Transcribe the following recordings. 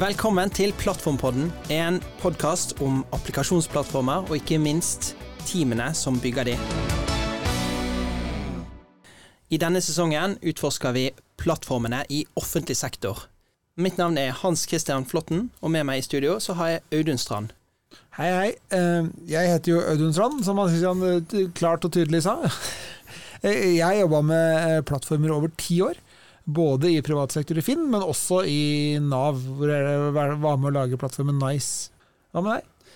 Velkommen til Plattformpodden, en podkast om applikasjonsplattformer og ikke minst teamene som bygger de. I denne sesongen utforsker vi plattformene i offentlig sektor. Mitt navn er Hans Christian Flåtten, og med meg i studio så har jeg Audun Strand. Hei, hei. Eh, Jeg heter jo Audun Strand, som Hans Christian eh, klart og tydelig sa. Eh, Jeg jobba med plattformer over ti år. Både i privat sektor i Finn, men også i Nav, hvor jeg var med å lage plattformen Nice. Hva med deg?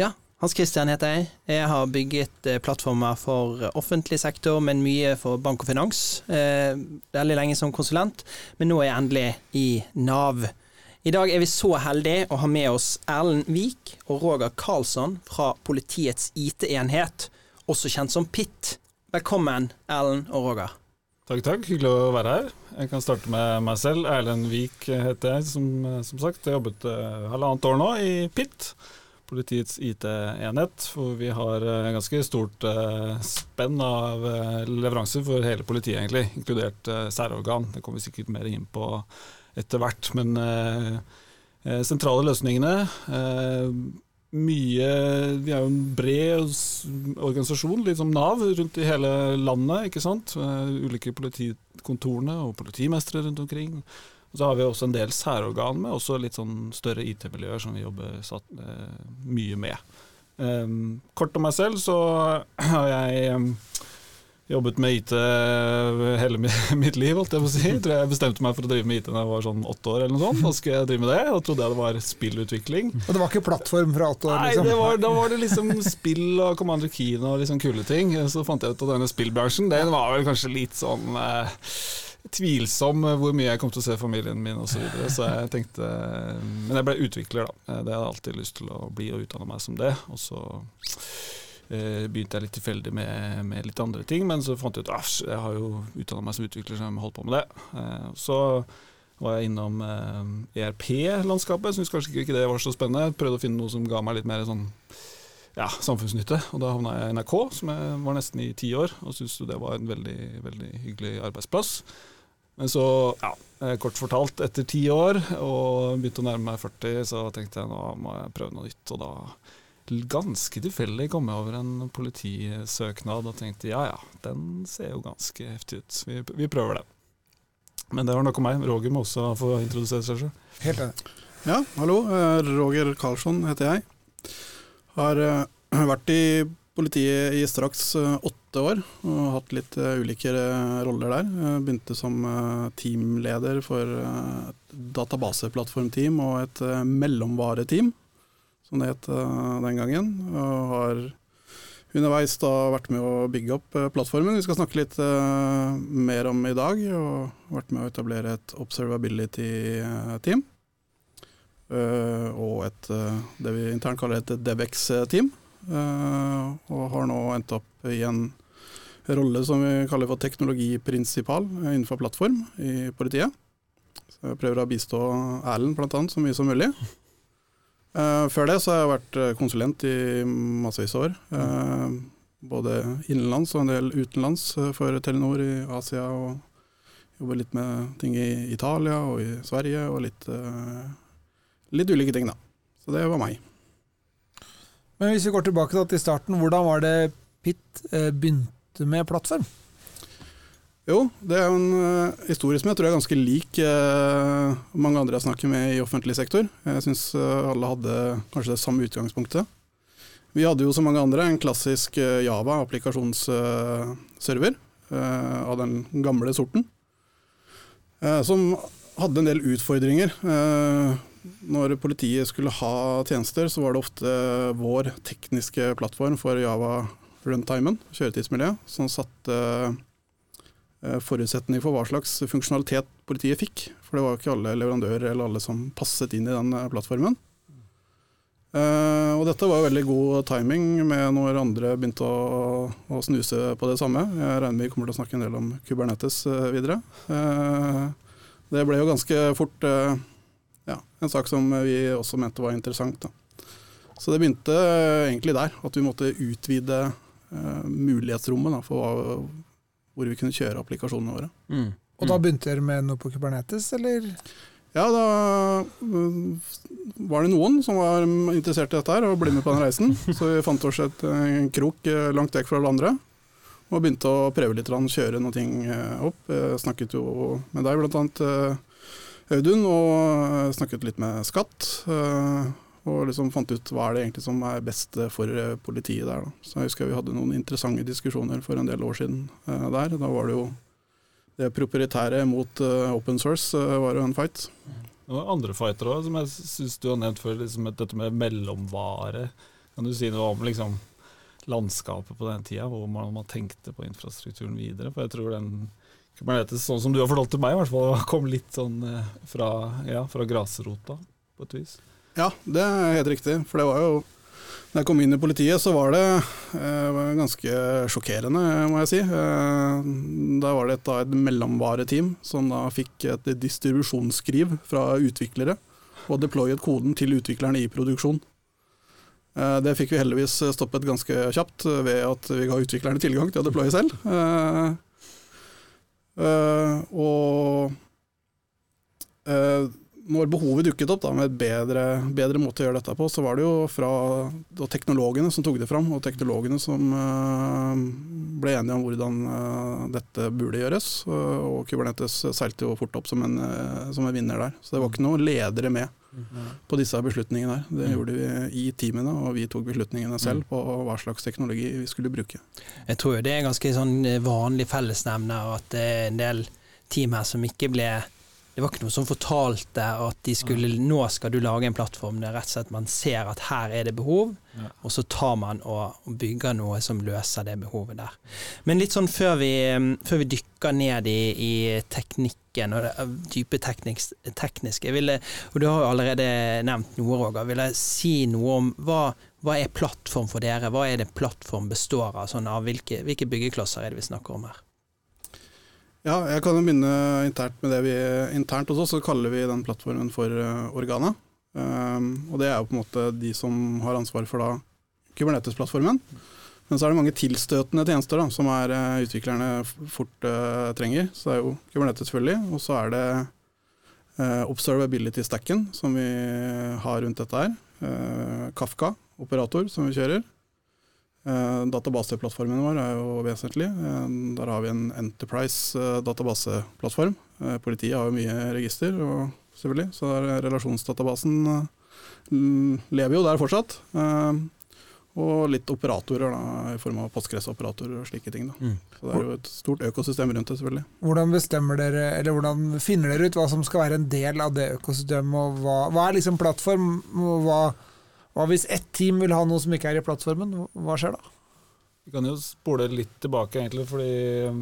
Ja, Hans Christian heter jeg. Jeg har bygget eh, plattformer for offentlig sektor, men mye for bank og finans. Eh, Veldig lenge som konsulent, men nå er jeg endelig i Nav. I dag er vi så heldige å ha med oss Erlend Vik og Roger Karlsson fra Politiets IT-enhet, også kjent som PIT. Velkommen, Erlend og Roger. Takk, takk. Hyggelig å være her. Jeg kan starte med meg selv. Erlend Vik heter jeg, som, som sagt. Jeg har jobbet uh, halvannet år nå i PIT, politiets IT-enhet, hvor vi har en ganske stort uh, spenn av leveranser for hele politiet, egentlig, inkludert særorgan. Det kommer vi sikkert mer inn på etter hvert. Men sentrale løsningene mye Vi er jo en bred organisasjon, litt som Nav, rundt i hele landet. ikke sant? Ulike politikontorene og politimestre rundt omkring. Og så har vi også en del særorgan med også litt sånn større IT-miljøer som vi jobber satt, eh, mye med. Um, kort om meg selv så har jeg jobbet med IT hele mitt liv, holdt jeg på å si. Jeg tror jeg bestemte meg for å drive med IT da jeg var sånn åtte år, eller noe sånt. Da skulle jeg drive med det, og trodde jeg det var spillutvikling. Og det var ikke plattform fra åtte år? Liksom. Nei, var, da var det liksom spill og Commander Keen og liksom kule ting. Så fant jeg ut at denne spillbransjen, den var vel kanskje litt sånn eh, tvilsom hvor mye jeg kom til å se familien min osv. Så, videre. så jeg tenkte Men jeg ble utvikler, da. Det hadde jeg alltid lyst til å bli og utdanne meg som det. Og så eh, begynte jeg litt tilfeldig med, med, litt andre ting, men så fant jeg ut at jeg har jo utdanna meg som utvikler, så jeg må holde på med det. Eh, så var jeg innom eh, ERP-landskapet, syntes kanskje ikke det var så spennende. Prøvde å finne noe som ga meg litt mer sånn ja, samfunnsnytte. Og da havna jeg i NRK, som jeg var nesten i ti år, og syntes det var en veldig, veldig hyggelig arbeidsplass. Men så, ja, kort fortalt, etter ti år og begynte å nærme meg 40, så tenkte jeg nå må jeg prøve noe nytt. Og da ganske tilfeldig kom over en politisøknad og tenkte ja ja, den ser jo ganske heftig ut. Vi, vi prøver det. Men det var nok om meg. Roger må også få introdusere seg selv. Helt enig. Ja, hallo. Roger Karlsson heter jeg. Har vært i politiet i straks åtte år og hatt litt ulike roller der. Begynte som teamleder for et databaseplattformteam og et mellomvareteam som det het uh, den gangen. Og har underveis da vært med å bygge opp uh, plattformen vi skal snakke litt uh, mer om i dag. Og vært med å etablere et observability-team. og et, det vi internt kaller et DevX-team. og har nå endt opp i en rolle som vi kaller for teknologiprinsipal innenfor plattform i politiet. Så jeg prøver å bistå Erlend bl.a. så mye som mulig. Uh, før det så har jeg vært eh, konsulent i massevis av år. Uh, både innenlands og en del utenlands for Telenor i Asia. Og jobber litt med ting i Italia og i Sverige og litt, litt ulike ting, da. Så det var meg. Men hvis vi går tilbake til starten, hvordan var det Pitt begynte med plattform? Jo, det er jo en uh, historie som jeg tror er ganske lik uh, mange andre jeg snakker med i offentlig sektor. Jeg syns uh, alle hadde kanskje det samme utgangspunktet. Vi hadde jo som mange andre en klassisk Java applikasjonsserver av den gamle sorten. som hadde en del utfordringer. når politiet skulle ha tjenester, så var det ofte vår tekniske plattform for Java runtimen, kjøretidsmiljøet, som satte Eh, forutsetning for hva slags funksjonalitet politiet fikk. For det var jo ikke alle leverandører eller alle som passet inn i den eh, plattformen. Uh, og dette var veldig god timing med når andre begynte å, å, snuse på det samme. Jeg regner med vi kommer til å snakke en del om Kubernetes videre. Det ble jo ganske fort ja, en sak som vi også mente var interessant. Da. Så det begynte egentlig der, at vi måtte utvide mulighetsrommet da, for hva, hvor vi kunne kjøre applikasjonene våre. Mm. Og da begynte dere med noe på Kubernetes, eller? Ja, da øh, var det noen som var interessert i dette her og ble med på den reisen. Så vi fant oss et, en krok eh, langt vekk fra alle andre. Og begynte å prøve litt, kjøre noe ting opp. Jeg snakket jo med deg eh, Audun, og snakket litt med Skatt. Og liksom fant ut hva er det egentlig som er best for politiet der. Da. Så jeg husker vi hadde noen interessante diskusjoner for en del år siden der. Da var det jo det proprietære mot open source var jo en fight. Noen andre fighter òg, som jeg syns du har nevnt før. Liksom dette med mellomvare. Kan du si noe om liksom, landskapet på den tida, hvor man, man, tenkte på infrastrukturen videre? For jeg tror den Kubernetes, sånn som du har fortalt til meg, i hvert fall, kom litt sånn eh, fra, ja, fra grasrota, på et vis. Ja, det er helt riktig. For det var jo da jeg kom inn i politiet, så var det eh, ganske sjokkerende, må jeg si. Eh, da var det et, et mellomvareteam som da fikk et distribusjonsskriv fra utviklere og deployet koden til utviklerne i produksjon. Eh, det fikk vi heldigvis stoppet ganske kjapt ved at vi ga utviklerne tilgang til å deploye selv. Eh, eh, og eh, når behovet dukket opp da, med et bedre, bedre, måte å gjøre dette på, så var det jo fra teknologene som tok det fram, og teknologene som uh, ble enige om hvordan uh, dette burde gjøres. Uh, og Kubernetes seilte jo fort opp som en, som en, vinner der. Så det var ikke noen ledere med på disse beslutningene der. Det gjorde vi i teamene, og vi tok beslutningene selv på hva slags teknologi vi skulle bruke. Jeg tror jo det er ganske sånn vanlig fellesnevner at det er en del team her som ikke ble det var ikke noe som fortalte at de skulle, nå skal du lage en plattform. Det er rett og slett man ser at her er det behov, ja. og så tar man og, og, bygger noe som løser det behovet der. Men litt sånn før vi, før vi dykker ned i, i teknikken og det dype teknisk, tekniske, ville, og du har jo allerede nevnt noe, Roger, vil jeg si noe om hva, hva er plattform for dere? Hva er det plattform består av? Sånn av hvilke, hvilke byggeklosser er det vi snakker om her? Ja, jeg kan jo begynne internt med det vi internt også, så kaller vi den plattformen for uh, Organa. Um, og det er jo på en måte de som har ansvar for da Kubernetes-plattformen. Men så er det mange tilstøtende tjenester da, som er uh, utviklerne fort uh, trenger. Så det er jo Kubernetes selvfølgelig, og så er det observability-stacken som vi har rundt dette her. Kafka, operator, som vi kjører. Eh, databaseplattformen vår er jo vesentlig. Eh, der har vi en Enterprise-databaseplattform. Eh, politiet har jo mye register, og, selvfølgelig, så relasjonsdatabasen lever jo der fortsatt. Og litt operatorer da, i form av Postgres-operatorer og slike ting. Da. Mm. Så Det er jo et stort økosystem rundt det, selvfølgelig. Hvordan bestemmer dere, eller hvordan finner dere ut hva som skal være en del av det økosystemet? og Hva, hva er liksom plattform? og hva hva hvis ett team vil ha noe som ikke er i plattformen? Hva skjer da? Vi kan jo spole litt tilbake, egentlig, fordi um,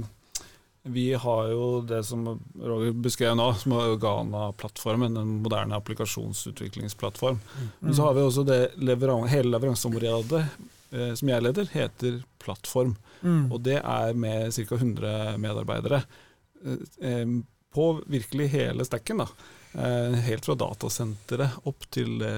vi har jo det som Roger beskrev nå, som er Ghana-plattformen. en moderne applikasjonsutviklingsplattform. Mm. Men så har vi også det leveran hele leveranseområdet eh, som jeg leder, heter plattform. Mm. Og det er med ca. 100 medarbeidere. Eh, eh, på virkelig hele stekken. da. Eh, helt fra datasenteret opp til det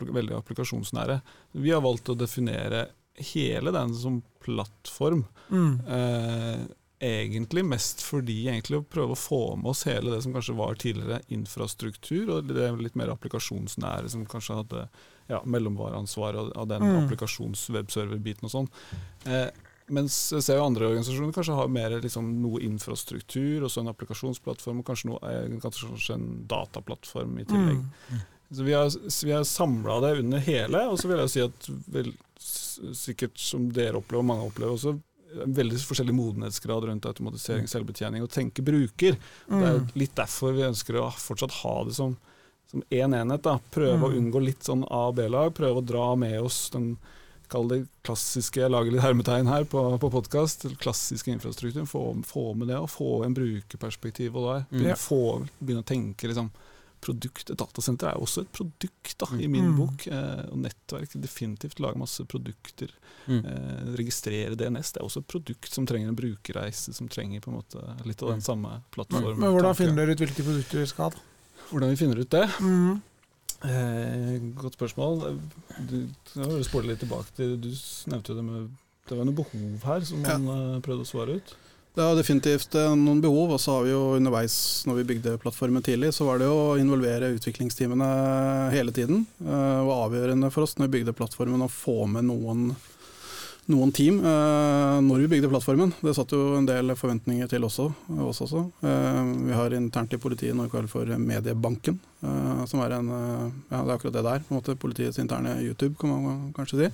veldig applikasjonsnære. Vi har valgt å definere hele den som plattform. Mm. Eh, egentlig mest fordi egentlig å prøve å få med oss hele det som kanskje var tidligere infrastruktur, og det litt mer applikasjonsnære som kanskje hadde ja, mellomvareansvar av den mm. applikasjonswebserver-biten og sånn. Eh, mens jeg ser jo andre organisasjoner kanskje har mer liksom, noe infrastruktur, og så en applikasjonsplattform, og kanskje, noe, eh, kanskje en dataplattform i tillegg. Mm. Så Vi har, har samla det under hele, og så vil jeg si at vel, sikkert som dere opplever, og mange opplever også, veldig forskjellig modenhetsgrad rundt automatisering, selvbetjening og tenke bruker. Mm. Det er litt derfor vi ønsker å fortsatt ha det som én en enhet. da. Prøve mm. å unngå litt sånn A- og B-lag. Prøve å dra med oss den kall det klassiske, jeg lager litt hermetegn her på, på podkast, klassiske infrastrukturen. Få, få, med det, og få en brukerperspektiv. og der, begynne, få, begynne å tenke liksom, produkt, Et datasenter er også et produkt, da, i min mm. bok. Eh, og nettverk definitivt lager masse produkter. Mm. Eh, registrere DNS. Det er også et produkt som trenger en brukerreise, som trenger på en måte litt av den mm. samme plattformen. Men Hvordan finner dere ut hvilke produkter dere skal ha? Hvordan vi finner ut det? Mm. Eh, godt spørsmål. Du, jeg spole litt tilbake til, du nevnte jo det med Det var noe behov her som man ja. Eh, prøvde å svare ut? Det er definitivt eh, noen behov, og så har vi jo underveis når vi bygde plattformen tidlig, så var det jo å involvere utviklingsteamene hele tiden. Det var avgjørende for oss når vi bygde plattformen å få med noen, noen team eh, når vi bygde plattformen. Det satt jo en del forventninger til også, oss også. Eh, vi har internt i politiet noe vi kaller for Mediebanken, som er en Ja, det er akkurat det der. på en måte Politiets interne YouTube, kan man kanskje si.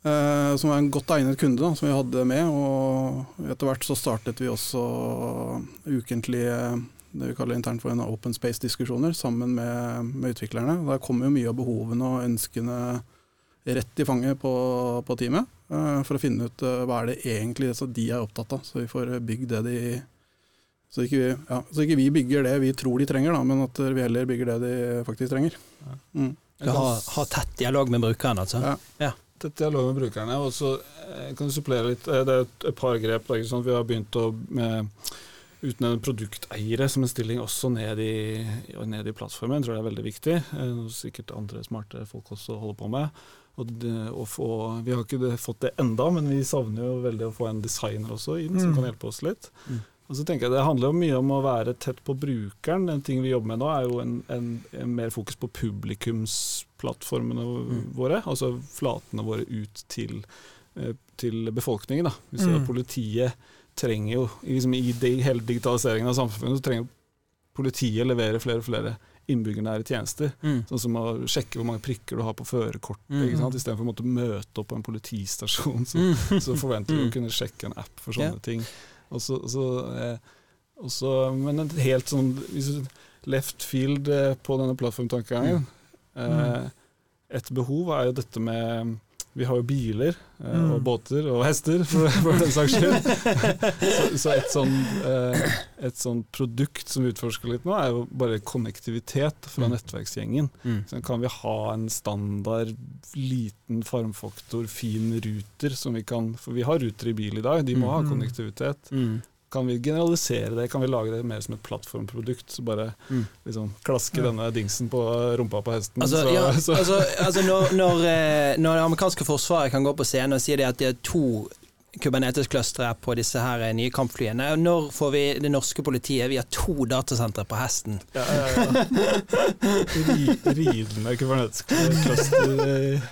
Uh, som er en godt egnet kunde da, som vi hadde med. Og etter hvert så startet vi også ukentlige det vi kaller internt for en open space-diskusjoner sammen med, med, utviklerne. Der kommer jo mye av behovene og ønskene rett i fanget på, på teamet. Uh, for å finne ut uh, hva er det egentlig de er opptatt av, så vi får bygd det de så ikke, vi, ja, så ikke vi bygger det vi tror de trenger, da, men at vi heller bygger det de faktisk trenger. Mm. Ha, ha, tett dialog med brukeren, altså? Ja. ja tett dialog med brukerne. Og så eh, kan du supplere litt. Eh, det er et, par grep. Da, sånn vi har begynt å med, utnevne produkteiere som en stilling også ned i, ned i plattformen. Jeg tror det er veldig viktig. Eh, noe sikkert andre smarte folk også holder på med. Og det, få, vi har ikke fått det enda, men vi savner jo veldig å få en designer også inn, mm. som kan hjelpe oss litt. Mm. Og så tenker jeg Det handler jo mye om å være tett på brukeren. En ting vi jobber med nå, er jo en, en, en mer fokus på publikumsplattformene mm. våre. Altså flatene våre ut til, eh, til befolkningen. Da. Vi ser mm. Politiet trenger jo, liksom I de, hele digitaliseringen av samfunnet så trenger politiet levere flere og flere innbyggernære tjenester. Mm. Sånn som å sjekke hvor mange prikker du har på førerkortet. Mm. Istedenfor å måtte møte opp på en politistasjon, så, mm. så forventer du å mm. kunne sjekke en app for sånne yeah. ting. Og så, så, eh, og så, men en helt sånn left field eh, på denne plattformtankegangen. Mm. Eh, et behov er jo dette med vi har jo biler eh, mm. og båter og hester, for, for den saks skyld. så, så et, sånt, eh, et sånn produkt som vi utforsker litt nå, er jo bare konnektivitet fra mm. nettverksgjengen. Mm. Så kan vi ha en standard, liten farmfaktor, fin ruter som vi kan For vi har ruter i bil i dag, de må ha mm. konnektivitet. Kan vi generalisere det? Kan vi lage det mer som et plattformprodukt? Så bare mm. liksom, klaske denne dingsen på rumpa på hesten. Altså, så, ja, altså, altså når, når, eh, når, det amerikanske forsvaret kan gå på scenen og si at de har to Kubernetes-clustere på disse her nye kampflyene. Når får vi det norske politiet? Vi har to datasentre på hesten. Ja, ja, ja. Ridende Kubernetes-cluster.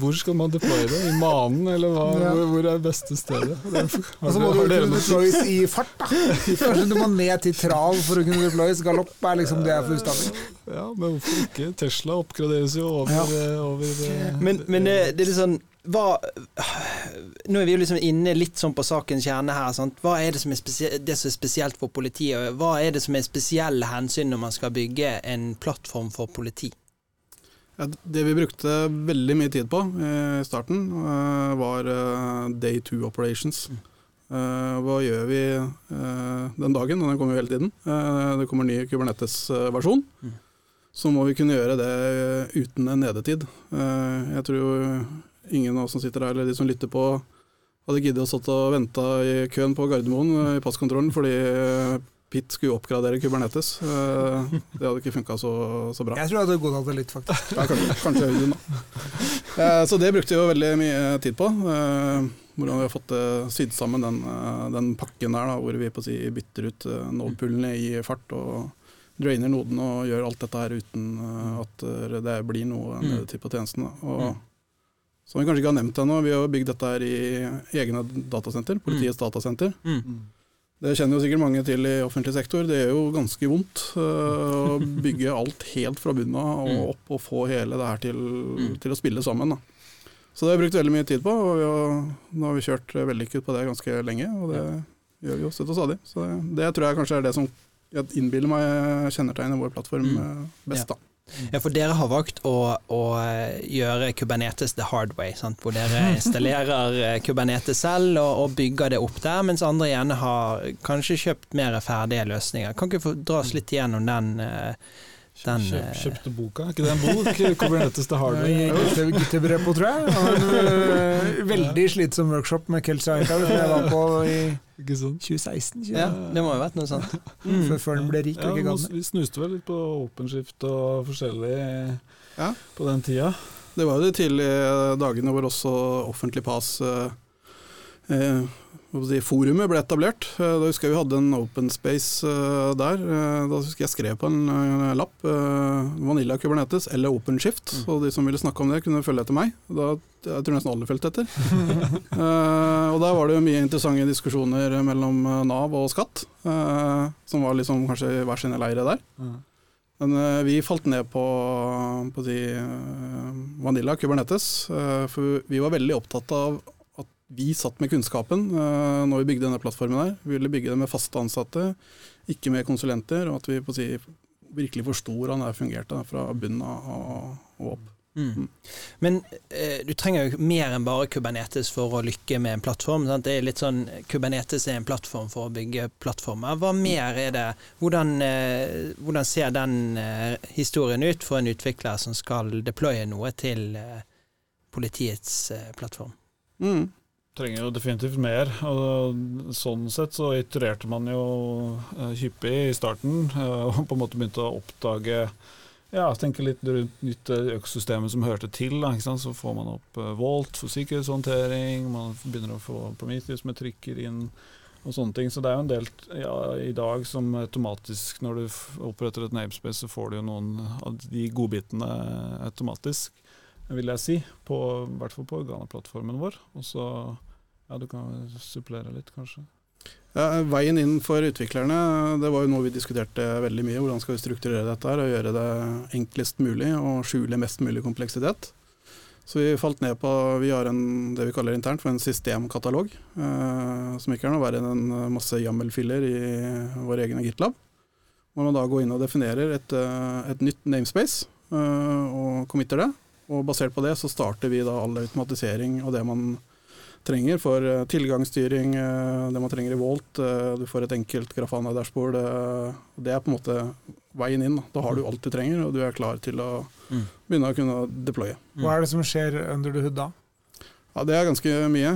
Hvor skal man deploye det? I manen, eller hva? Hvor, hvor er beste stedet? Og så må du kunne deployes i fart, da. Kanskje du må ned til trav for å kunne deployes. Galopp er liksom det for utdanning. Ja, men hvorfor ikke? Tesla oppgraderes jo over, over eh, Men, men det, det er litt sånn hva, Nå er vi jo liksom inne litt sånn på sakens kjerne her. Sant? Hva er det som er, det som er, spesielt for politiet? Hva er det som er spesielle hensyn når man skal bygge en plattform for politi? Ja, det vi brukte veldig mye tid på i starten, eh, var eh, day two operations. Mm. Eh, hva gjør vi den dagen? Den kommer jo hele tiden. Det kommer ny Kubernetes-versjon. Mm. Så må vi kunne gjøre det uten en nedetid. Jeg tror ingen av oss som sitter her, eller de som lytter på, hadde giddet å satt og vente i køen på Gardermoen eh, i passkontrollen fordi eh, Pitt skulle oppgradere Kubernetes. Eh, det hadde ikke funka så, så, bra. Jeg tror jeg hadde godtatt det litt, faktisk. Ja, kanskje, kanskje Audun, da. Så det brukte vi jo veldig mye tid på. Hvordan vi har fått sydd sammen den, den, pakken der, da, hvor vi på å si bytter ut nålpullene i fart og drainer noden og gjør alt dette her uten at det blir noe mm. nedetid på tjenesten. Da. Og mm. Som vi kanskje ikke har nevnt ennå, vi har bygd dette her i egne datasenter. Politiets mm. datasenter. Mm. Det kjenner jo sikkert mange til i offentlig sektor. Det er jo ganske vondt uh, å bygge alt helt fra bunnen av og mm. opp og få hele det her til, mm. til å spille sammen. Da. Så det har vi brukt veldig mye tid på, og har, nå har vi kjørt vellykket på det ganske lenge. Og det ja. gjør vi jo støtt og stadig. Så det, det, tror jeg kanskje er det som jeg innbiller meg kjennetegner vår plattform mm. Eh, best. da. Ja, for dere har valgt å, å eh, gjøre Kubernetes the hard way, sant? hvor dere installerer eh, Kubernetes selv og, og, bygger det opp der, mens andre igjen har kanskje kjøpt mer ferdige løsninger. Kan ikke du dra oss litt gjennom den? Uh, den, Kjøp, eh, kjøpte boka, er ikke det en bok? Kubernetes til Harvard. GitHub-repo, tror jeg. En uh, veldig slitsom workshop med Kelsey Einkaus som jeg var på i 2016. 20. Ja, det må jo ha vært noe sånt. Mm. Før, før den ble rik. Ja, ikke vi snuste vel litt på OpenShift og forskjellig ja. på den tida. Det var jo de tidlige dagene hvor også offentlig pass eh, forumet ble etablert. Eh, Da husker jeg vi hadde en open space eh, der. Eh, Da husker jeg skrev på en lapp Vanilla Kubernetes eller OpenShift. Og de som ville snakke om det, kunne følge etter meg. Da, jeg tror nesten alle fulgte etter. Og der var det jo mye interessante diskusjoner mellom Nav og Skatt, som var liksom kanskje i hver sine leire der. Men vi falt ned på, på de Vanilla Kubernetes, for vi var veldig opptatt av vi satt med kunnskapen uh, når vi bygde denne plattformen her. Vi ville bygge det med faste ansatte, ikke med konsulenter, og at vi si, virkelig forsto hvordan det fungerte fra bunnen av og, opp. Mm. Men eh, du trenger jo mer enn bare Kubernetes for å lykke med en plattform. Sant? Det er litt sånn, Kubernetes er en plattform for å bygge plattformer. Hva mer er det? Hvordan, eh, hvordan ser den eh, historien ut for en utvikler som skal deploye noe til eh, politiets eh, plattform? Mm. Trenger jo definitivt mer. og Sånn sett så itererte man jo eh, hyppig i starten, eh, og på en måte begynte å oppdage ja, tenke litt rundt nytt eh, økosystemet som hørte til. Da? Så får man opp Volt for sikkerhetshåndtering, man begynner å få Prometheus med trykker inn og sånne ting. Så det er jo en del ja, i dag som automatisk, når du oppretter et namespace, så får du jo noen av de godbitene automatisk, vil jeg si. På, I hvert fall på Organa-plattformen vår. Og så ja, du kan supplere litt, kanskje. Ja, veien inn for utviklerne, det var jo noe vi diskuterte veldig mye. Hvordan skal vi strukturere dette her og gjøre det enklest mulig og skjule mest mulig kompleksitet. Så vi falt ned på Vi har en, det vi kaller internt for en systemkatalog. Eh, som ikke er noe verre enn en masse YAML-filer i vår egen GitLab. Hvor man da går inn og definerer et, eh, et nytt namespace eh, og committer det. Og basert på det så starter vi da all automatisering og det man trenger for eh, tilgangsstyring, eh, det man trenger i Volt. eh, Du får et enkelt Grafana-dashbord. Det er på en måte veien inn. Da, har du alt du trenger, og du er klar til å Mm. begynne å kunne deploye. Hva er det som skjer under the hood da? Ja, Det er ganske mye.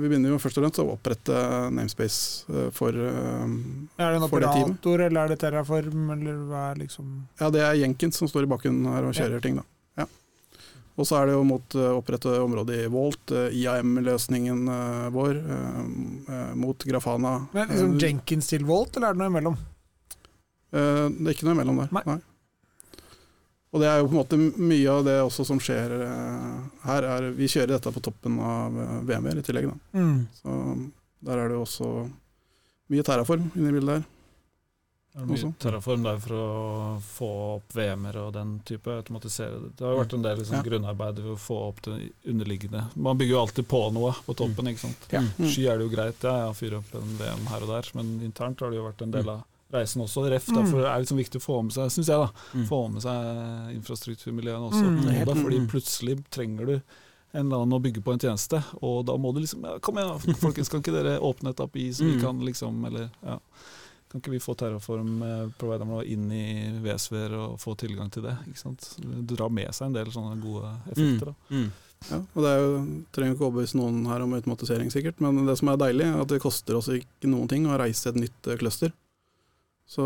Vi begynner jo først og fremst å opprette namespace for, for teamet. Er det en det operator, eller er det Terraform, eller hva er liksom Ja, det er Jenkins som står i bakken her og kjører ting, da. Og så er det jo mot å opprette området i Volt, eh, IAM-løsningen eh, vår, eh, eh, mot Grafana. Men liksom Eh, Jenkins til Volt, eller er det noe imellom? Eh, Det er ikke noe imellom der. Nei. Nei. Og det er jo på en måte mye av det også som skjer eh, her. Er, vi kjører dette på toppen av VM-er i tillegg. Da. Mm. Så der er det jo også mye terraform inni bildet der. Det er mye Terraform der for å få opp VM-er og den type, automatisere det. Det har jo vært en del liksom, Ja. grunnarbeid for å få opp det underliggende. Man bygger jo alltid på noe på toppen, ikke sant. Ja. Mm. Sky er det jo greit, ja, jeg fyrer opp en VM her og der, men internt har det jo vært en del av reisen også. Ref, Mm. derfor er det liksom viktig å få med seg, synes jeg, da, Mm. få med seg infrastrukturmiljøene også. Mm, Da, fordi mm. plutselig trenger du en eller annen å bygge på en tjeneste, og da må du liksom ja, Kom igjen, folkens, kan ikke dere åpne et API så vi Mm. kan liksom Eller ja. Kan ikke vi få terraform-providerne vår inn i VSVR og få tilgang til det? ikke sant? Det drar med seg en del sånne gode effekter. da. Mm. Ja, og det er jo, trenger ikke overbevise noen her om automatisering, sikkert, men det som er deilig, er at det koster oss ikke noen ting å reise et nytt eh, cluster. Så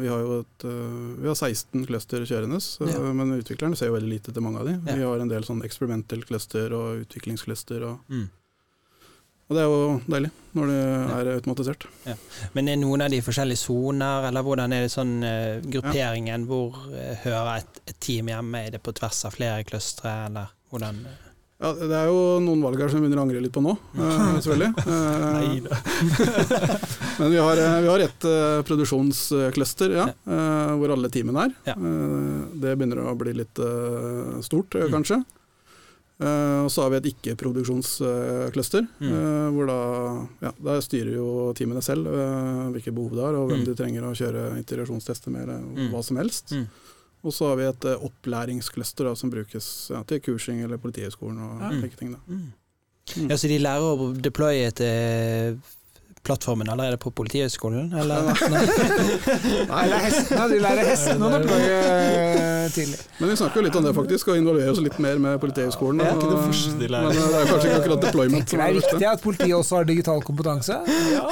vi har jo et, eh, vi har 16 cluster kjørende, Ja. men utviklerne ser jo veldig lite til mange av de. Ja. Vi har en del sånn experimental cluster og utviklingscluster, og, Mm. Og det er jo deilig når det er automatisert. Men er noen av de forskjellige soner, eller hvordan er det sånn uh, grupperingen? Hvor uh, hører et, et team hjemme? Er det på tvers av flere clustre, eller hvordan? Ja, det er jo noen valg her som vi begynner å angre litt på nå, eh, selvfølgelig. Men vi har, vi har et produksjonscluster, ja, hvor alle teamene er. Det begynner å bli litt stort, kanskje. Mm. Eh, og så har vi et ikke-produksjonskluster, Mm. eh, hvor da ja, Der styrer jo teamene selv eh, hvilke behov de har, og hvem Mm. de trenger å kjøre integrasjonstester med, eller Mm. hva som helst. Mm. Og så har vi et opplæringscluster da, som brukes ja, til kursing eller Politihøgskolen og slike ting. Da. Mm. Ja, så de lærer å deploye til plattformen allerede på Politihøgskolen, eller? Nei, det hestene. De lærer hestene å deploye eh, tidlig. Men vi snakker jo litt om det, faktisk, og involverer oss litt mer med Politihøgskolen. Det ikke det første de lærer. Men eh, det er kanskje ikke akkurat deployment Tenker det er viktig at politiet også har digital kompetanse. Ja,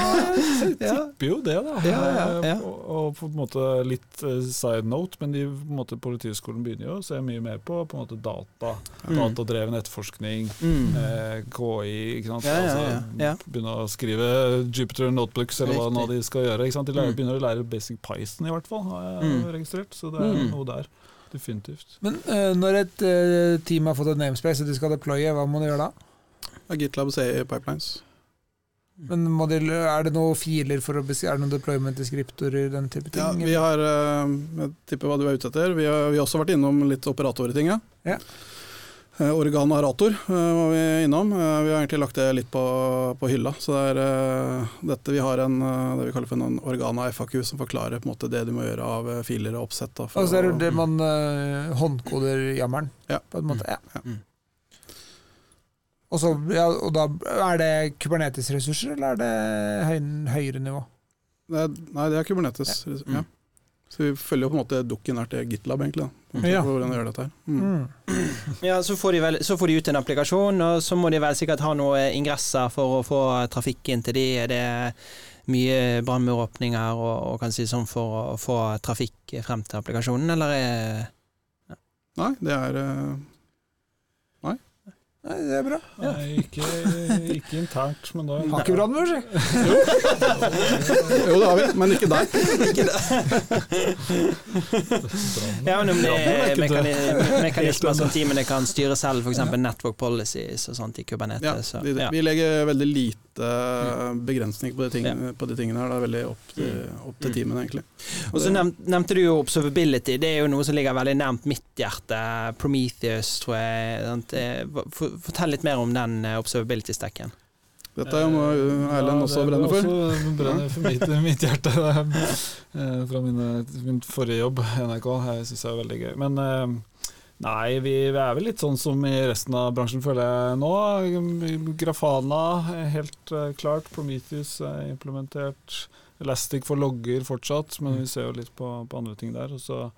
jeg Ja. tipper jo det, da. Ja, ja, ja. Eh, Og, og på en måte litt side note, men de, på en måte, Politihøgskolen begynner jo å se mye mer på, på en måte data. Mm. Datadreven etterforskning, Mm. eh, KI, ikke sant. Ja, ja, ja, Altså. Begynne å skrive Jupiter Notebooks, eller hva nå de skal gjøre. Ikke sant? De lærer, Mm. begynner å lære basic Python, i hvert fall, har jeg Mm. registrert. Så det er Mm. noe der. Definitivt. Men uh, når et uh, team har fått et namespace og de skal deploye, hva må de gjøre da? Ja, GitLab CI Pipelines. Men må de, Er det noen filer for å beskrive, er det noen deployment-deskriptorer, den type ting? Ja, vi har eh, Jeg tipper hva du er ute etter. Vi har, vi har også vært innom litt operatorting. Ja. Ja. Eh, Organ arator eh, var vi innom. Eh, Vi har egentlig lagt det litt på, på hylla. Så det er dette vi har en, det vi kaller for en organ FAQ, som forklarer på en måte det du må gjøre av filer og oppsett. Da, for Og så er det det man uh, håndkoder jammeren, Ja. på en måte. Ja. Ja. Mm. Og, så, ja, og da er det Kubernetes-ressurser, eller er det høy, høyere nivå? det er, nei, det er Kubernetes. Ja. Ja. Så vi følger jo på en måte dukken her til GitLab, egentlig. Ja. hvordan de gjør dette her. Mm. Mm. Ja, så får, de vel, så får de ut en applikasjon, og så må de vel sikkert ha noen ingresser for å få trafikk inn til de. Er det mye brannmuråpninger og, og kan si sånn for å få trafikk frem til applikasjonen, eller Ja. Nei, det er eh, Nei, det er bra. Nei, ikke, ikke internt, men da Har ikke brannmur, si. Jo, det har vi, men ikke der. Ja, men om det er er ikke mekanismer som teamene kan styre selv, f.eks. network policies og sånt i Ja, Kubernetes. så, vi, ja. vi legger veldig lite begrensning på de, ting, på de tingene her. Det er veldig opp til, opp til teamene, egentlig. Og så nev nevnte du jo observability. Det er jo noe som ligger veldig nærmt mitt hjerte. Prometheus, tror jeg. Eh, for- Fortell litt mer om den eh, observability-stacken. Dette er jo noe Erlend også brenne brenner for. Også brenner for mitt, mitt hjerte. eh, Fra mine, min forrige jobb i NRK. Jeg syns det er veldig gøy. Men eh, nei, vi, vi er vel litt sånn som i resten av bransjen, føler jeg nå. Grafana er helt eh, klart. Prometheus er implementert. Elastic for logger fortsatt, men vi ser jo litt på, på andre ting der. Og så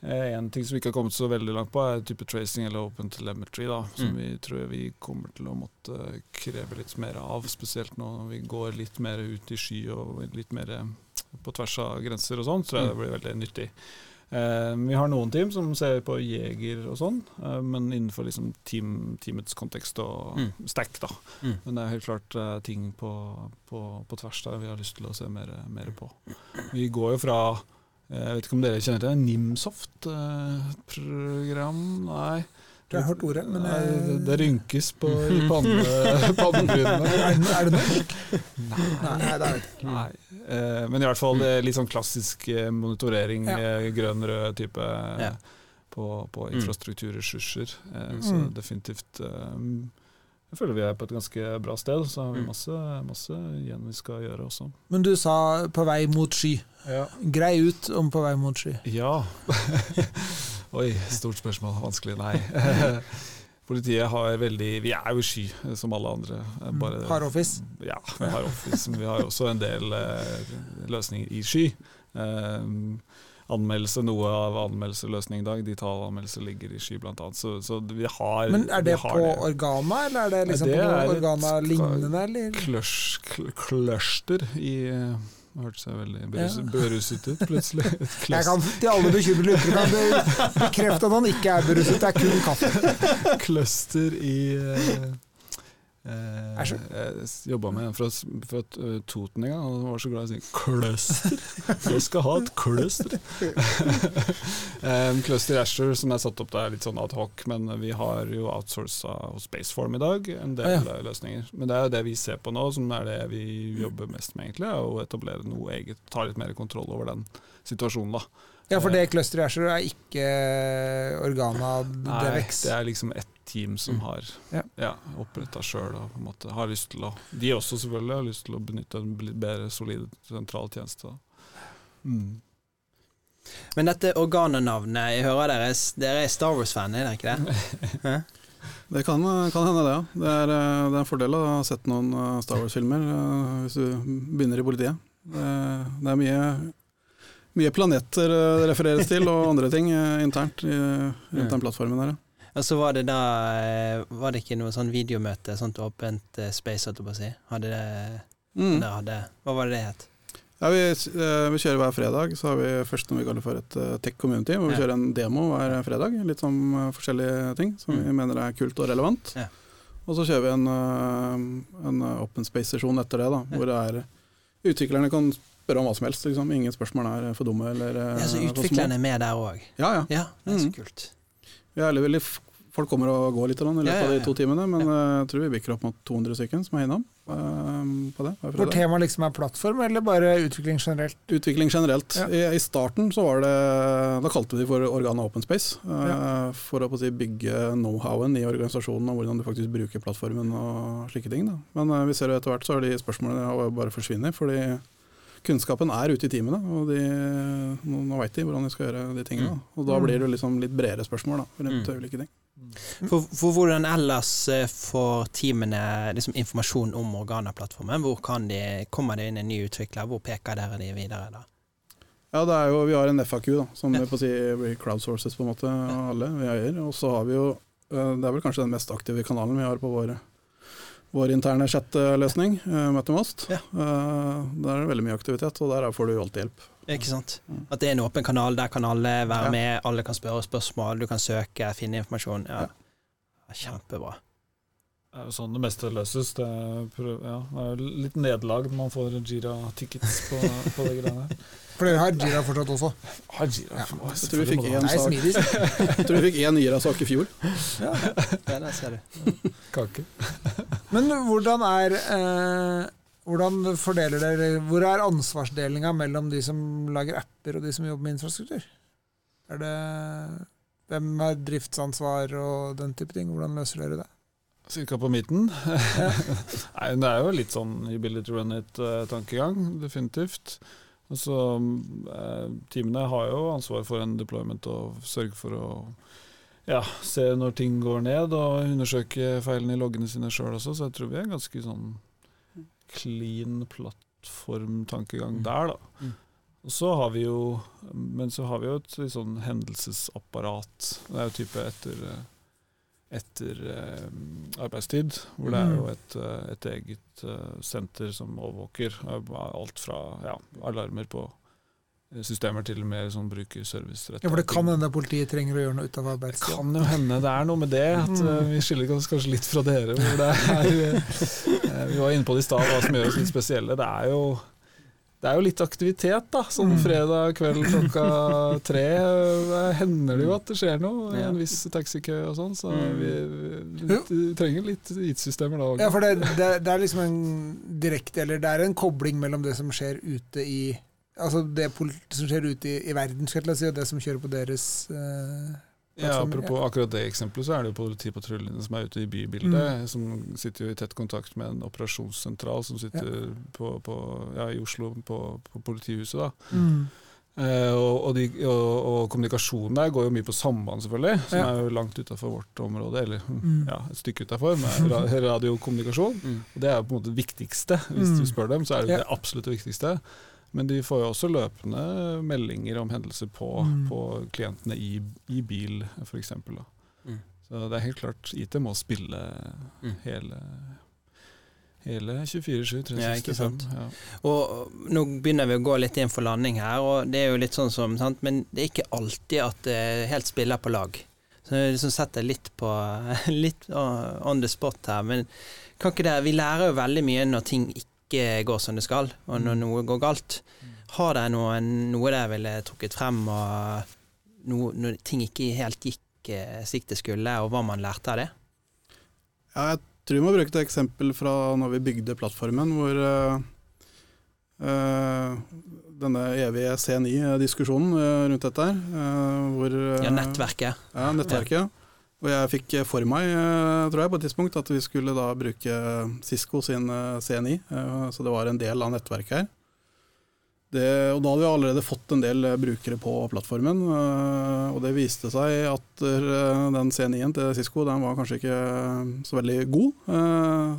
Eh, En ting som vi ikke har kommet så veldig langt på, er type tracing eller open telemetry, da, som Mm. vi tror vi kommer til å måtte kreve litt mer av. Spesielt nå når vi går litt mer ut i sky og litt mer på tvers av grenser og sånn, tror jeg det blir veldig nyttig. Eh, vi har noen team som ser på jeger og sånn, eh, men innenfor liksom team, teamets kontekst og Mm. stack, da. Mm. Men det er helt klart eh, ting på, på, på tvers der vi har lyst til å se mer, mer på. Vi går jo fra Jeg vet ikke om dere kjenner til Nimsoft-program? Nei. Jeg har hørt ordet, men Nei, jeg, det, det rynkes på i panne- pannebrynene. er, det- norsk? Nei. Nei, nei, det er det ikke. Nei. Eh, men i hvert fall det er litt sånn klassisk eh, monitorering, Ja. eh, grønn-rød type Ja. på, på Mm. infrastrukturressurser. Eh, så Mm. definitivt eh, Jeg føler vi er på et ganske bra sted, så har vi Mm. masse, masse igjen vi skal gjøre også. Men du sa på vei mot sky. Ja. Grei ut om på vei mot sky. Ja. Oi, stort spørsmål. Vanskelig. Nei. Politiet har veldig Vi er jo sky, eh, som alle andre. Eh, Mm. Bare, Har Office. Ja, vi har Office. Men vi har også en del eh, løsninger i sky. Eh, anmeldelse, Noe av anmeldelseløsning i dag, digital anmeldelse ligger i sky bl.a. Så, så vi har Men er det på på Organa, eller er det liksom det på Organa-lignende, Kløster i eh, hørtes jeg veldig Ja. beruset ut plutselig. Jeg kan til alle bekymrede lyttere kan be- bekrefte at han ikke er beruset, det er kun kaffe. cluster i uh, Jeg jobba med en fra, fra uh, Toten en gang, og han var så glad i å si 'cluster'. Jeg skal ha et cluster. um, cluster Asher som er satt opp der litt sånn ad hoc, men vi har jo outsourca hos Spaceform i dag en del Ah, ja. løsninger. Men det er jo det vi ser på nå, som er det vi jobber mest med, egentlig. Å etablere noe eget, ta litt mer kontroll over den situasjonen, da. Ja, for det clusteret er ikke Organa Nei, det er liksom ett team som Mm. har Ja. ja. oppretta sjøl og på en måte har lyst til å De også selvfølgelig har lyst til å benytte en bedre solid sentral tjeneste. Mm. Men dette organenavnet, jeg hører dere, dere er Star Wars-fan, er dere ikke det? Det kan, kan hende, det. ja. Det er, eh, det er en fordel å ha sett noen eh, Star Wars-filmer eh, hvis du begynner i politiet. Det, det er mye, mye planeter det refereres til, og andre ting internt i, rundt den plattformen der. Og så var det da eh, Var det ikke noe sånn videomøte, sånt åpent eh, space, holdt jeg på å si? Hadde det Mm. hadde Hva var det det het? Ja, vi, eh, vi kjører hver fredag, så har vi først noe vi kaller for et tech community, hvor vi Ja. kjører en demo hver fredag. Litt eh, forskjellige ting som vi mener er kult og relevant. Ja. Og så kjører vi en, en open space-sesjon etter det, da, hvor det er utviklerne kan spørre om hva som helst. Liksom. Ingen spørsmål er for dumme eller Ja, så utviklerne er med der òg? Ja, ja. Ja, det er så Mm. kult. Vi er veldig, folk kommer og går litt i løpet av de to timene, men eh, jeg tror vi bikker opp mot 200 stykker som er innom eh, på det. Hvor temaet liksom er plattform, eller bare utvikling generelt? Utvikling generelt. Ja. I, I starten så var det Da kalte vi det for Organa Open Space. eh, For å på si, bygge know-howen i organisasjonen og hvordan du faktisk bruker plattformen og slike ting. Da. Men vi ser jo etter hvert så har de spørsmålene bare forsvinner, fordi kunnskapen er ute i teamene. Og de, nå, veit de hvordan de skal gjøre de tingene. Da. Og da Mm. blir det liksom litt bredere spørsmål da, rundt Mm. ulike ting. For, for hvordan ellers eh, får teamene liksom, informasjon om Organa-plattformen? Hvor kan de, kommer det inn en ny utvikler? Hvor peker dere de videre da? Ja, det er jo, Vi har en FAQ da, som Ja. vi på si blir crowdsources på en måte, av alle vi eier. Og så har vi jo, eh, det er vel kanskje den mest aktive kanalen vi har på vår, vår interne chat-løsning, eh, MetaMost. Ja. Eh, Der er det veldig mye aktivitet, og der får du alltid hjelp. Ikke sant? Mm. At det er en åpen kanal, der kan alle være Ja. med, alle kan spørre spørsmål, du kan søke, finne informasjon. Ja. Ja. Ja, Kjempebra. Det er jo sånn det meste løses. Det er, prøv, ja, det er jo litt nederlag når man får Jira-tickets på, på de greiene her. For dere har Jira fortsatt også. Har Jira, Ja, jeg tror vi fikk er sak. Jeg tror vi fikk én Jira-sak i fjor. Ja, der ser du. Kake. Men hvordan er eh, Hvordan fordeler dere Hvor er ansvarsdelinga mellom de som lager apper og de som jobber med infrastruktur? Er det Hvem har driftsansvar og den type ting? Hvordan løser dere det? Cirka på midten. Nei, det er jo litt sånn ability run it-tankegang, definitivt. Altså, eh, Teamene har jo ansvar for en deployment og sørge for å ja, se når ting går ned, og undersøke feilene i loggene sine sjøl også, så jeg tror vi er ganske sånn clean plattformtankegang der, da. Mm. Og så har vi jo Men så har vi jo et litt sånn hendelsesapparat. Det er jo type etter etter eh, arbeidstid, hvor det er jo et, eh, et eget eh, senter som overvåker alt fra ja, alarmer på systemer til mer sånn brukerservice. Ja, for det kan hende politiet trenger å gjøre noe utover Det arbeidstida. kan jo hende det er noe med det. At eh, Vi skiller oss kanskje litt fra dere. Hvor det er, eh, vi var inne på det i stad, hva som gjør oss litt spesielle. Det er jo det er jo litt aktivitet, da. Sånn Mm. fredag kveld klokka tre eh, hender det jo at det skjer noe i en viss taxikø og sånn. Så Mm. vi, vi, vi trenger litt IT-systemer da òg. Ja, for det, det, det er liksom en direkte Eller det er en kobling mellom det som skjer ute i Altså det som skjer ute i, i verden, skal jeg si, og det som kjører på deres eh, Ja, Apropos apropos akkurat det eksempelet, så er det jo politipatruljene som er ute i bybildet. Mm. Som sitter jo i tett kontakt med en operasjonssentral som sitter på, på, ja, i Oslo, på, på politihuset. da. mm. Eh, og, og, de, og, og kommunikasjonen der går jo mye på samband, selvfølgelig, som Ja. er jo langt utafor vårt område. Eller Mm. ja, et stykke utafor, med radiokommunikasjon. Mm. Og det er på en måte det viktigste. Hvis Mm. du spør dem, så er det Ja. det absolutt viktigste. Men de får jo også løpende meldinger om hendelser på, Mm. på klientene i, i bil, f.eks. Mm. Så det er helt klart, IT må spille Mm. hele, hele 24-7, Ja, ikke 365. sant. Ja. Og nå begynner vi å gå litt inn for landing her, og det er jo litt sånn som sant? Men det er ikke alltid at det helt spiller på lag. Så jeg liksom setter litt på Litt on the spot her. Men kan ikke det Vi lærer jo veldig mye når ting ikke går som det skal, og når noe går galt. Har de noe, noe der ville trukket frem, og noe, når ting ikke helt gikk eh, slik det skulle, og hva man lærte av det? Ja, jeg tror vi må bruke et eksempel fra når vi bygde plattformen, hvor eh, denne evige C9-diskusjonen eh, rundt dette her, hvor Ja, nettverket. Ja, nettverket. Og jeg fikk for meg, eh, tror jeg, på et tidspunkt at vi skulle da bruke Cisco sin CNI, C9, eh, så det var en del av nettverket her. Det, og da hadde vi allerede fått en del eh, brukere på plattformen. eh, Og det viste seg at eh, den C9-en til Cisco den var kanskje ikke så veldig god.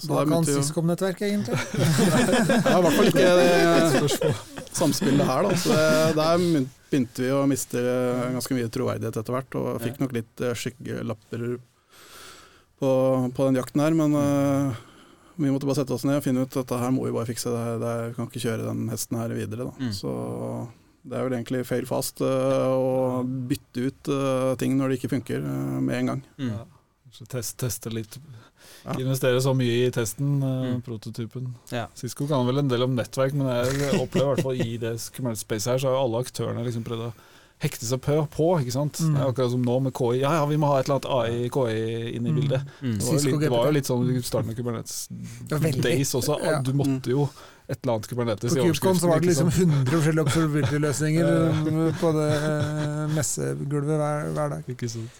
Så Hva kan Cisco-nettverket egentlig? det er I hvert fall ikke det samspillet her. Da. Så det, der begynte vi å miste ganske mye troverdighet etter hvert, og fikk nok litt skyggelapper på, på den jakten her. Men vi måtte bare sette oss ned og finne ut at dette her må vi bare fikse. Det, her- det, her- vi kan ikke kjøre den hesten her videre. Da. Mm. Så det er vel egentlig fail fast uh, å bytte ut uh, ting når det ikke funker uh, med en gang. Mm. Ja. Så test, teste litt. Ja. Investere så mye i testen, Mm. prototypen. Ja. Cisco kan vel en del om nettverk, men jeg opplever i hvert fall i det Space her, så har alle aktørene liksom prøvd å hekte seg på, på ikke sant. Mm. Det er akkurat som nå med KI. Ja, ja, vi må ha et eller annet AI, KI inn i Mm. bildet. Mm. Det var, jo litt, det var jo litt sånn i starten av Kubernetes Days også. Ja. Du måtte jo et eller annet Kubernetes På i KubeCon så var det liksom sant? 100 forskjellige observability-løsninger eh, på det eh, messegulvet hver, hver dag. Ikke sant.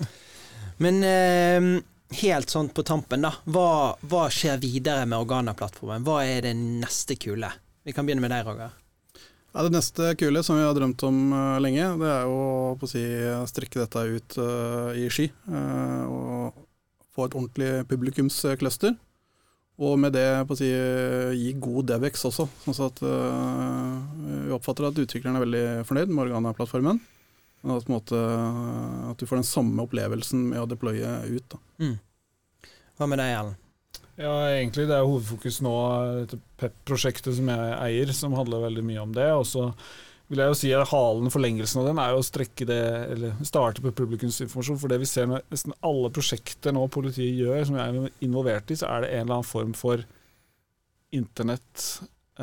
Men eh, helt sånn på tampen, da. Hva, hva skjer videre med Organa-plattformen? Hva er det neste kule? Vi kan begynne med deg, Roger. Ja, det neste kule som vi har drømt om uh, lenge, det er jo å si, strekke dette ut uh, i Ski. Uh, og få et ordentlig publikumscluster. Og med det si, gi god Devex også. Sånn at eh, vi oppfatter at utvikleren er veldig fornøyd med Organa-plattformen. Men at, måte, at du får den samme opplevelsen med å deploye ut. Da. Mm. Hva med deg, Ellen? Ja, egentlig det er hovedfokus nå dette PEP-prosjektet som jeg eier, som handler veldig mye om det. Og så vil jeg jo si at halen, forlengelsen av den, er jo å strekke det, eller starte på publikumsinformasjon. For det vi ser med nesten alle prosjekter nå politiet gjør, som jeg er involvert i, så er det en eller annen form for internett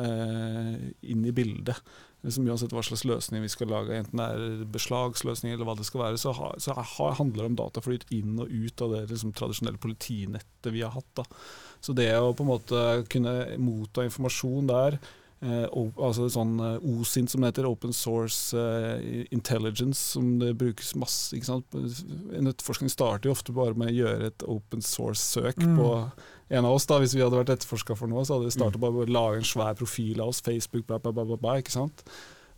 eh, inn i bildet. Liksom uansett hva slags løsning vi skal lage, enten det er beslagsløsning eller hva det skal være, så, ha, så ha, handler det om dataflyt inn og ut av det liksom, tradisjonelle politinettet vi har hatt. Da. Så det å på en måte kunne motta informasjon der, eh, og, altså sånn eh, OSINT som det heter, Open Source eh, Intelligence, som det brukes masse ikke sant? Nettforskning starter jo ofte bare med å gjøre et open source-søk Mm. på en av oss. da, Hvis vi hadde vært etterforska for noe, så hadde vi starta bare å lage en svær profil av oss, Facebook, bla, bla, bla, bla, ikke sant?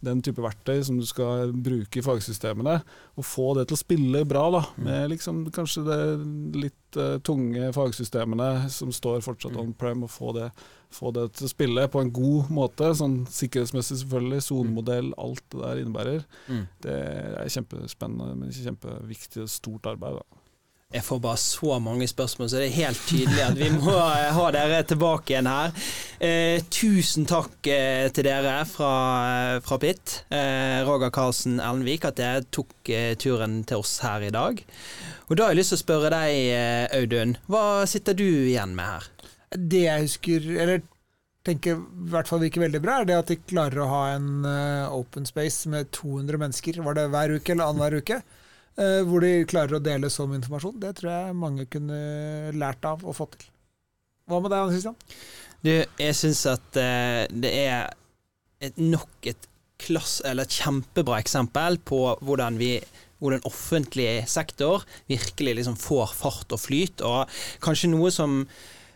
Den type verktøy som du skal bruke i fagsystemene, og få det til å spille bra, da, med liksom kanskje det litt uh, tunge fagsystemene som står fortsatt on prem, og få det, få det til å spille på en god måte, sånn sikkerhetsmessig selvfølgelig, sonemodell, alt det der innebærer. Mm. Det er kjempespennende, men kjempeviktig og stort arbeid. da. Jeg får bare så mange spørsmål, så det er helt tydelig at vi må eh, ha dere tilbake igjen her. Eh, tusen takk eh, til dere fra, fra PIT, eh, Roger Karlsen Ellenvik, at dere tok eh, turen til oss her i dag. Og da har jeg lyst til å spørre deg, eh, Audun, hva sitter du igjen med her? Det jeg husker, eller tenker i hvert fall virker veldig bra, er det at de klarer å ha en uh, open space med 200 mennesker, var det hver uke eller annenhver uke? Eh, hvor de klarer å dele sånn informasjon. Det tror jeg mange kunne lært av og fått til. Hva med deg, Anne Christian? Du, jeg syns at eh, det er et, nok et klass, eller et kjempebra eksempel på hvordan vi hvordan offentlig sektor virkelig liksom får fart og flyt, og kanskje noe som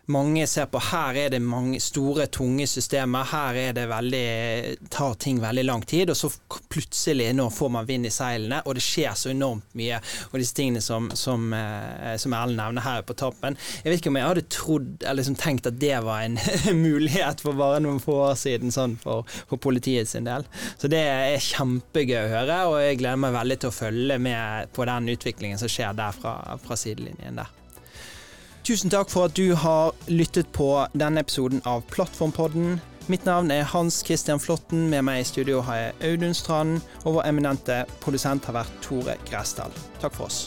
mange ser på her er det mange store, tunge systemer. Her er det veldig, tar ting veldig lang tid, og så plutselig nå får man vind i seilene, og det skjer så enormt mye. Og disse tingene som, som, eh, som Erlend nevner her på toppen. Jeg vet ikke om jeg hadde trodd, eller liksom tenkt at det var en mulighet for bare noen få år siden, sånn for, for politiet sin del. Så det er kjempegøy å høre, og jeg gleder meg veldig til å følge med på den utviklingen som skjer der fra, fra sidelinjen der. Tusen takk for at du har lyttet på denne episoden av Plattformpodden. Mitt navn er Hans Christian Flåtten. Med meg i studio har jeg Audun Strand, og vår eminente produsent har vært Tore Gressdal. Takk for oss.